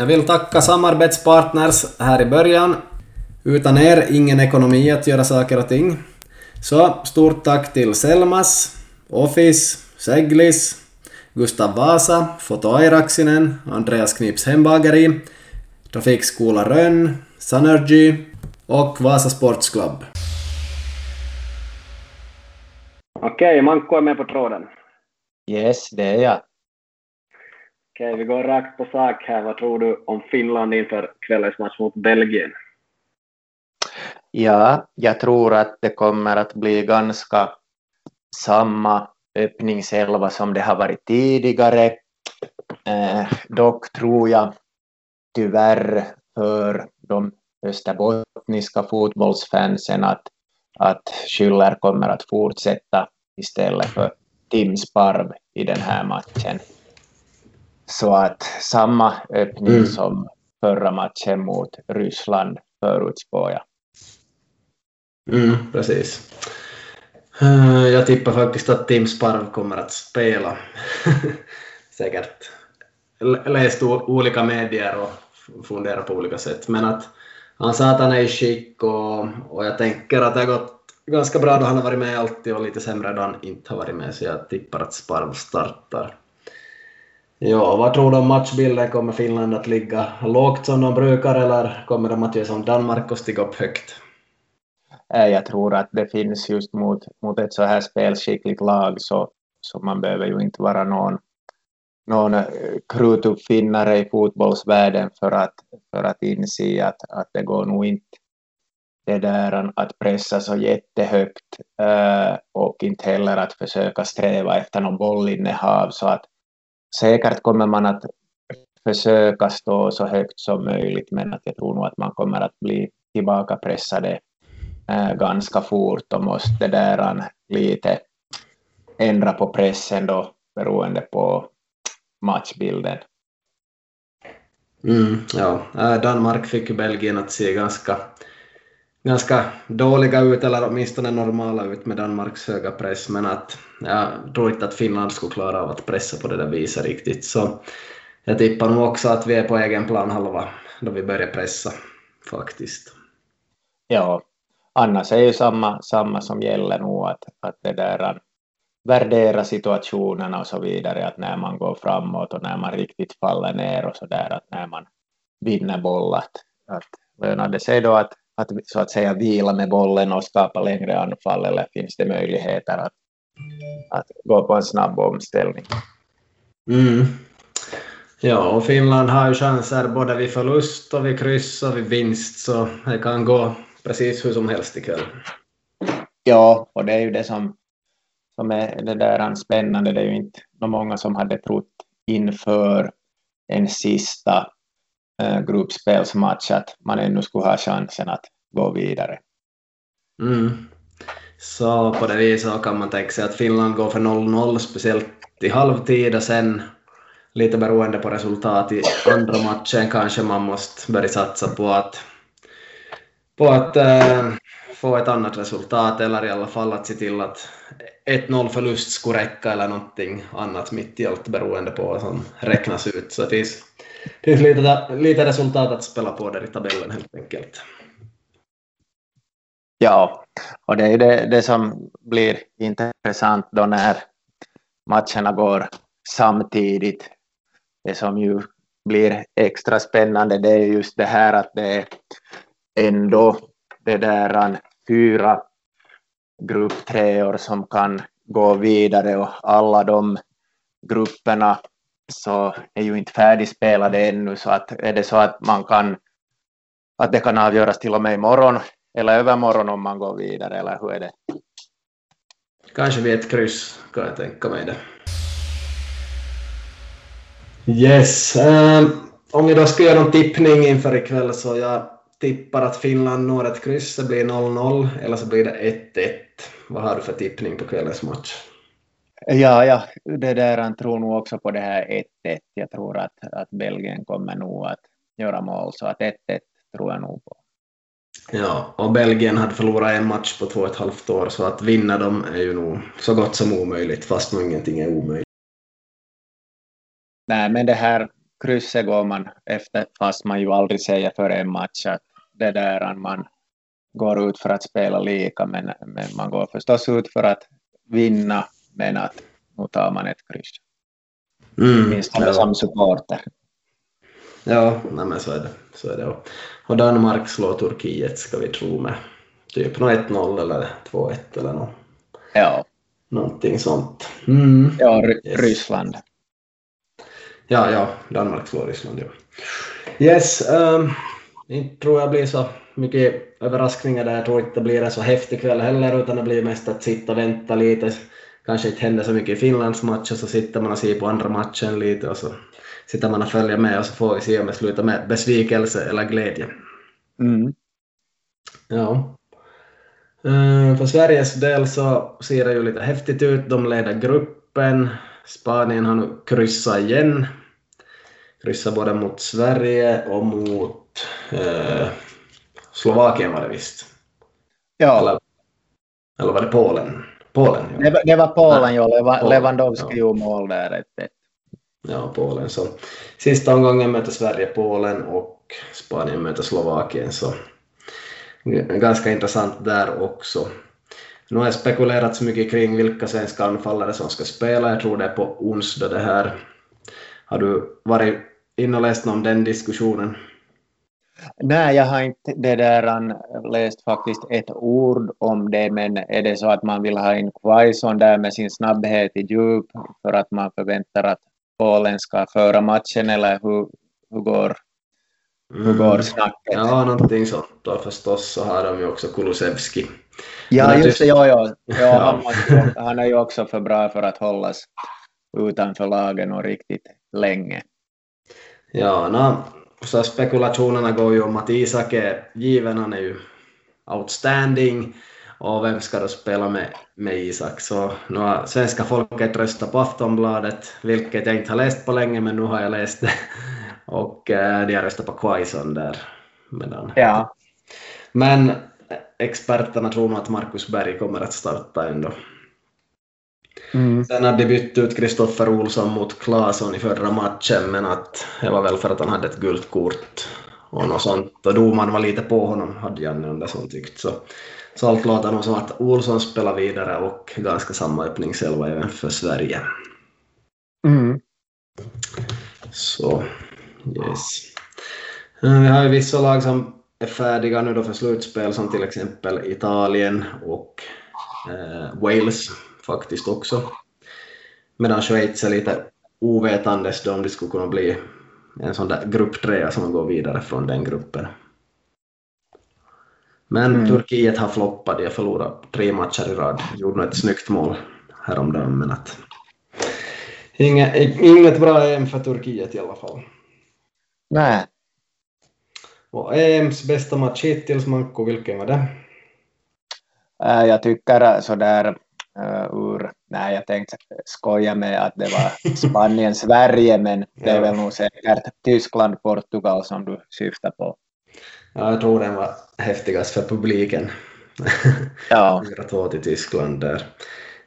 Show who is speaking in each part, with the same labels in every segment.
Speaker 1: Jag vill tacka samarbetspartners här i början. Utan er ingen ekonomi att göra saker och ting. Så stort tack till Selmas, Office, Seglis, Gustav Vasa, Foto Airaksinen, Andreas Knips hembageri, Trafikskola Rönn, Sunergy och Vasa Sports Club.
Speaker 2: Okej, Manko är med på tråden.
Speaker 3: Yes, det är jag.
Speaker 2: Okej, vi går rakt på sak här. Vad tror du om Finland inför kvällens match mot Belgien?
Speaker 3: Ja, jag tror att det kommer att bli ganska samma öppningselva som det har varit tidigare. Eh, dock tror jag tyvärr för de österbottniska fotbollsfansen att, att Schüller kommer att fortsätta istället för Tim Sparv i den här matchen. Så att samma öppning mm. som förra matchen mot Ryssland förutspår jag.
Speaker 1: Mm, precis. Eh, jag tippar faktiskt att Tim Sparv kommer att spela. Säkert läst olika medier och funderat på olika sätt. Men att han sa att han är i skick och, och jag tänker att det har gått ganska bra då han har varit med alltid och lite sämre då han inte har varit med så jag tippar att Sparv startar. Ja, vad tror du om matchbilden? Kommer Finland att ligga lågt som de brukar eller kommer de att göra som Danmark och stiga upp högt?
Speaker 3: Eh, jag tror att det finns just mot, mot ett så här spelskickligt lag så, så man behöver ju inte vara någon, någon eh, krutuppfinnare i fotbollsvärlden för att, för att inse att, att det går nog inte det där att pressa så jättehögt eh, och inte heller att försöka sträva efter någon bollinnehav så att säkert kommer man att försöka stå så högt som möjligt men att jag tror nog att man kommer att bli tillbakapressade äh, ganska fort och måste där lite ändra på pressen då beroende på matchbilden.
Speaker 1: Mm, ja, äh, Danmark fick Belgien att se ganska, ganska dåliga ut, eller åtminstone normala ut med Danmarks höga press, men att jag tror inte att Finland skulle klara av att pressa på det där viset riktigt, så jag tippar nog också att vi är på egen plan halva då vi börjar pressa, faktiskt.
Speaker 3: Ja, annars är ju samma, samma som gäller nog att, att det där värdera situationerna och så vidare, att när man går framåt och när man riktigt faller ner och så där, att när man vinner boll, att, att lönar det sig då att, att så att säga vila med bollen och skapa längre anfall eller finns det möjligheter att, att gå på en snabb omställning?
Speaker 1: Mm. Ja, och Finland har ju chanser både vid förlust och vid kryss och vid vinst, så det kan gå precis hur som helst ikväll.
Speaker 3: Ja, och det är ju det som, som är det där spännande. Det är ju inte många som hade trott inför en sista Eh, gruppspelsmatch att man ännu skulle ha chansen att gå vidare.
Speaker 1: Mm. Så på det viset kan man tänka sig att Finland går för 0-0, speciellt i halvtid och sen lite beroende på resultat i andra matchen kanske man måste börja satsa på att på att äh, få ett annat resultat eller i alla fall att se till att 1-0 förlust skulle räcka eller någonting annat mitt i allt beroende på vad som räknas ut. Så det finns, finns lite, lite resultat att spela på där i tabellen helt enkelt.
Speaker 3: Ja, och det är det, det som blir intressant då när matcherna går samtidigt. Det som ju blir extra spännande det är just det här att det är ändå det där fyra grupptreor som kan gå vidare och alla de grupperna så är ju inte färdigspelade ännu så att är det så att man kan att det kan avgöras till och med imorgon eller övermorgon om man går vidare eller hur är det?
Speaker 1: Kanske vid ett kryss kan jag tänka mig det. Yes, um, om vi då ska göra någon tippning inför ikväll så jag tippar att Finland når ett kryss, det blir 0-0 eller så blir det 1-1. Vad har du för tippning på kvällens match?
Speaker 3: Ja, ja, det där han tror nog också på det här 1-1. Jag tror att, att Belgien kommer nog att göra mål, så att 1-1 tror jag nog på.
Speaker 1: Ja, och Belgien hade förlorat en match på två och ett halvt år, så att vinna dem är ju nog så gott som omöjligt, fast nog ingenting är omöjligt.
Speaker 3: Nej, men det här krysset går man efter, fast man ju aldrig säger före en match att det där man går ut för att spela lika, men, men man går förstås ut för att vinna, men att nu tar man ett kryss. Mm, Minst ja. som supporter.
Speaker 1: Ja, nej men så är det. Så är det. Och Danmark slår Turkiet, ska vi tro, med typ 1-0 eller 2-1 eller något.
Speaker 3: Ja.
Speaker 1: Någonting sånt. Mm.
Speaker 3: Ja, yes. Ryssland.
Speaker 1: Ja, ja, Danmark slår Ryssland, ja. Yes, um, inte tror jag blir så mycket överraskningar där. Jag tror inte det blir en så häftig kväll heller, utan det blir mest att sitta och vänta lite. Kanske inte händer så mycket i Finlands match och så sitter man och ser på andra matchen lite och så sitter man och följer med och så får vi se om det slutar med besvikelse eller glädje.
Speaker 3: Mm.
Speaker 1: Ja. Uh, för Sveriges del så ser det ju lite häftigt ut. De leder gruppen. Spanien har nu kryssat igen. Kryssat både mot Sverige och mot uh, Slovakien var det visst.
Speaker 3: Ja.
Speaker 1: Eller, eller var det Polen? Polen,
Speaker 3: ja. det, det var Polen, ja. Leva, Lewandowski ja. gjorde mål där.
Speaker 1: Ja, Polen. Så sista omgången möter Sverige Polen och Spanien möter Slovakien. Så ganska intressant där också. Nu har jag spekulerat så mycket kring vilka svenska anfallare som ska spela. Jag tror det är på onsdag det här. Har du varit inne och läst om den diskussionen?
Speaker 3: Nej, jag har inte det där läst faktiskt ett ord om det, men är det så att man vill ha in Quaison där med sin snabbhet i djup för att man förväntar att Polen ska föra matchen eller hur, hur går hur går mm. snacket?
Speaker 1: Ja, någonting sånt. Och förstås så har de ju också Kulusevski.
Speaker 3: Ja, just det. Ja, ja. ja han, han är ju också för bra för att hållas utanför lagen och riktigt länge.
Speaker 1: Ja, no, så spekulationerna går ju om att Isak är given, han är ju outstanding och vem ska då spela med, med Isak? Så nu har svenska folket röstat på Aftonbladet, vilket jag inte har läst på länge, men nu har jag läst det. Och eh, de har röstat på Quaison där. Medan.
Speaker 3: Ja.
Speaker 1: Men experterna tror nog att Marcus Berg kommer att starta ändå. Mm. Sen hade de bytt ut Kristoffer Olsson mot Claesson i förra matchen, men att det var väl för att han hade ett gult kort och något sånt. Och domaren var lite på honom, hade Janne Andersson tyckt. Så, så allt låter nog som att Olsson spelar vidare och ganska samma öppningselva även för Sverige.
Speaker 3: Mm.
Speaker 1: Så, yes. Eh, vi har ju vissa lag som är färdiga nu då för slutspel, som till exempel Italien och eh, Wales faktiskt också. Medan Schweiz är lite ovetandes då om det skulle kunna bli en sån där grupptrea som går vidare från den gruppen. Men mm. Turkiet har floppat, de har förlorat tre matcher i rad. Gjorde ett snyggt mål häromdagen, men att inget, inget bra EM för Turkiet i alla fall.
Speaker 3: Nej.
Speaker 1: Och EMs bästa match hittills, Manko, vilken var det?
Speaker 3: Äh, jag tycker sådär uh, ur, nej jag tänkte skoja med att det var Spanien-Sverige, men det är väl nog säkert Tyskland-Portugal som du syftar på.
Speaker 1: Ja, jag tror den var häftigast för publiken.
Speaker 3: Ja.
Speaker 1: 4-2 till Tyskland där.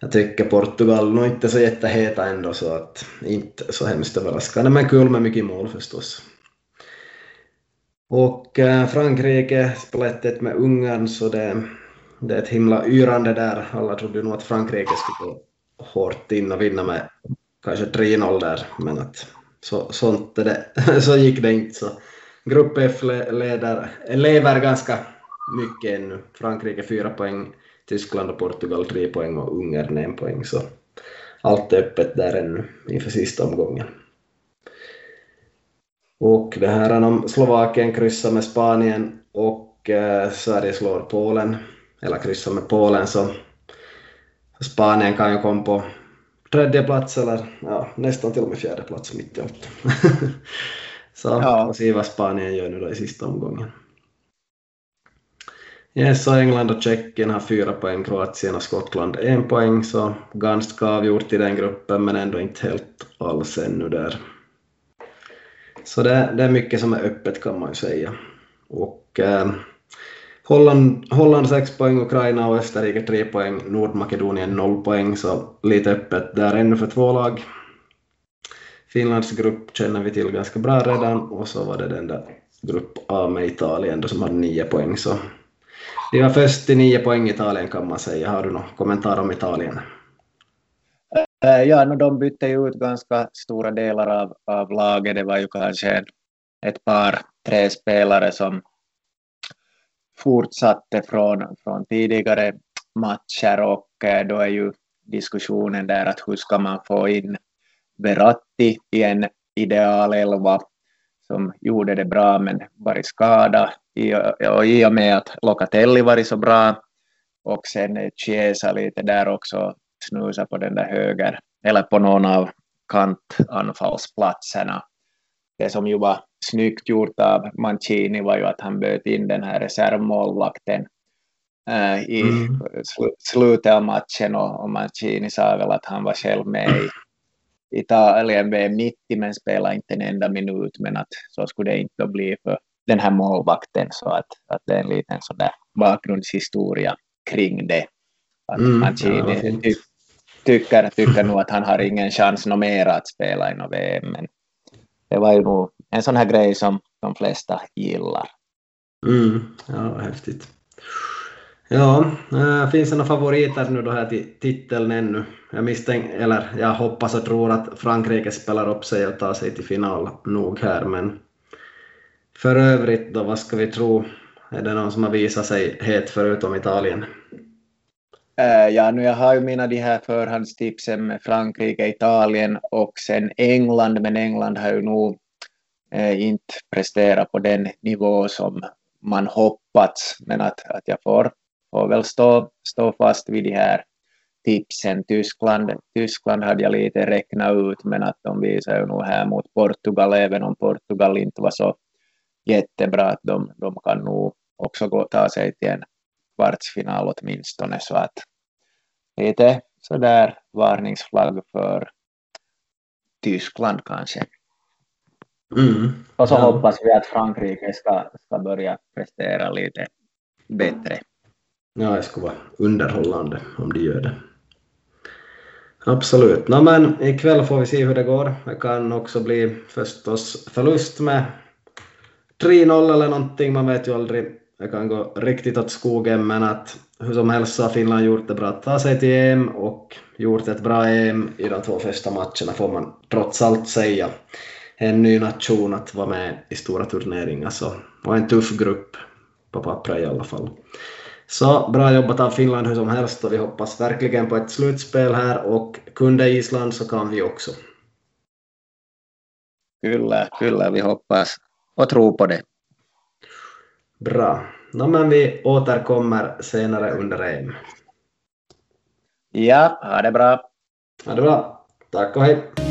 Speaker 1: Jag tycker Portugal nog inte så jätteheta ändå, så att inte så hemskt överraskande, men kul med mycket mål förstås. Och äh, Frankrike splättet med Ungern, så det det är ett himla yrande där. Alla trodde nog att Frankrike skulle gå hårt in och vinna med kanske 3-0 där, men att så, sånt det, så gick det inte. Så Grupp F leder, lever ganska mycket ännu. Frankrike 4 poäng, Tyskland och Portugal 3 poäng och Ungern 1 poäng. Så allt är öppet där ännu inför sista omgången. Och det här om Slovakien kryssar med Spanien och eh, Sverige slår Polen eller med Polen så Spanien kan ju komma på tredje plats eller ja, nästan till och med fjärde plats mitt i allt. så ja. får se vad Spanien gör nu då i sista omgången. Yes, så England och Tjeckien har fyra poäng, Kroatien och Skottland en poäng, så ganska avgjort i den gruppen, men ändå inte helt alls ännu där. Så det, det är mycket som är öppet kan man ju säga. Och eh, Holland, Holland 6 poäng, Ukraina och Österrike 3 poäng, Nordmakedonien 0 poäng, så lite öppet där ännu för två lag. Finlands grupp känner vi till ganska bra redan och så var det den där grupp A med Italien då som hade 9 poäng. Så vi var först till 9 poäng i Italien kan man säga. Har du någon kommentar om Italien?
Speaker 3: Eh, ja, no, de bytte ju ut ganska stora delar av, av laget. Det var ju kanske ett par, tre spelare som fortsatte från, från tidigare matcher och eh, då är ju diskussionen där att hur ska man få in Verratti i en idealelva som gjorde det bra men varit skadad och i och med att Locatelli varit så bra och sen Chiesa lite där också snusa på den där höger eller på någon av kantanfallsplatserna. Det som ju var snyggt gjort av Mancini var ju att han böt in den här reservmålvakten äh, i mm. slutet av matchen och, och Mancini sa väl att han var själv med i Italien VM 90 men spelade inte en enda minut men att så skulle det inte bli för den här målvakten så att, att det är en liten sån där bakgrundshistoria kring det. Att mm, Mancini ja, ty, tycker, tycker nog att han har ingen chans nå mer att spela i något VM men det var ju nog en sån här grej som de flesta gillar.
Speaker 1: Mm, ja, häftigt. Ja, äh, finns det några favoriter nu då här till titeln ännu? Jag misstänker, eller jag hoppas och tror att Frankrike spelar upp sig och tar sig till final nog här, men för övrigt då, vad ska vi tro? Är det någon som har visat sig het förutom Italien?
Speaker 3: Uh, ja, nu jag har ju mina de här förhandstipsen med Frankrike, Italien och sen England, men England har ju nog uh, inte presterat på den nivå som man hoppats, men att, att jag får får väl stå, stå fast vid de här tipsen. Tyskland, Tyskland hade jag lite räknat ut, men att de visar ju nog här mot Portugal, även om Portugal inte var så jättebra, att de, de kan nog också gå ta sig till en kvartsfinal åtminstone, så att lite sådär varningsflagg för Tyskland kanske.
Speaker 1: Mm.
Speaker 3: Och så ja. hoppas vi att Frankrike ska, ska börja prestera lite bättre.
Speaker 1: Ja, det skulle vara underhållande om de gör det. Absolut. No, men ikväll får vi se hur det går. Det kan också bli förstås förlust med 3-0 eller någonting, man vet ju aldrig. Det kan gå riktigt åt skogen, men att hur som helst så har Finland gjort det bra att ta sig till EM och gjort ett bra EM i de två första matcherna får man trots allt säga. En ny nation att vara med i stora turneringar så, och en tuff grupp på pappret i alla fall. Så bra jobbat av Finland hur som helst och vi hoppas verkligen på ett slutspel här och kunde Island så kan vi också.
Speaker 3: Kyllä, kyllä, vi hoppas och tror på det.
Speaker 1: Bra. No, men vi återkommer senare under EM.
Speaker 3: Ja, ha det bra.
Speaker 1: Ha det bra. Tack och hej.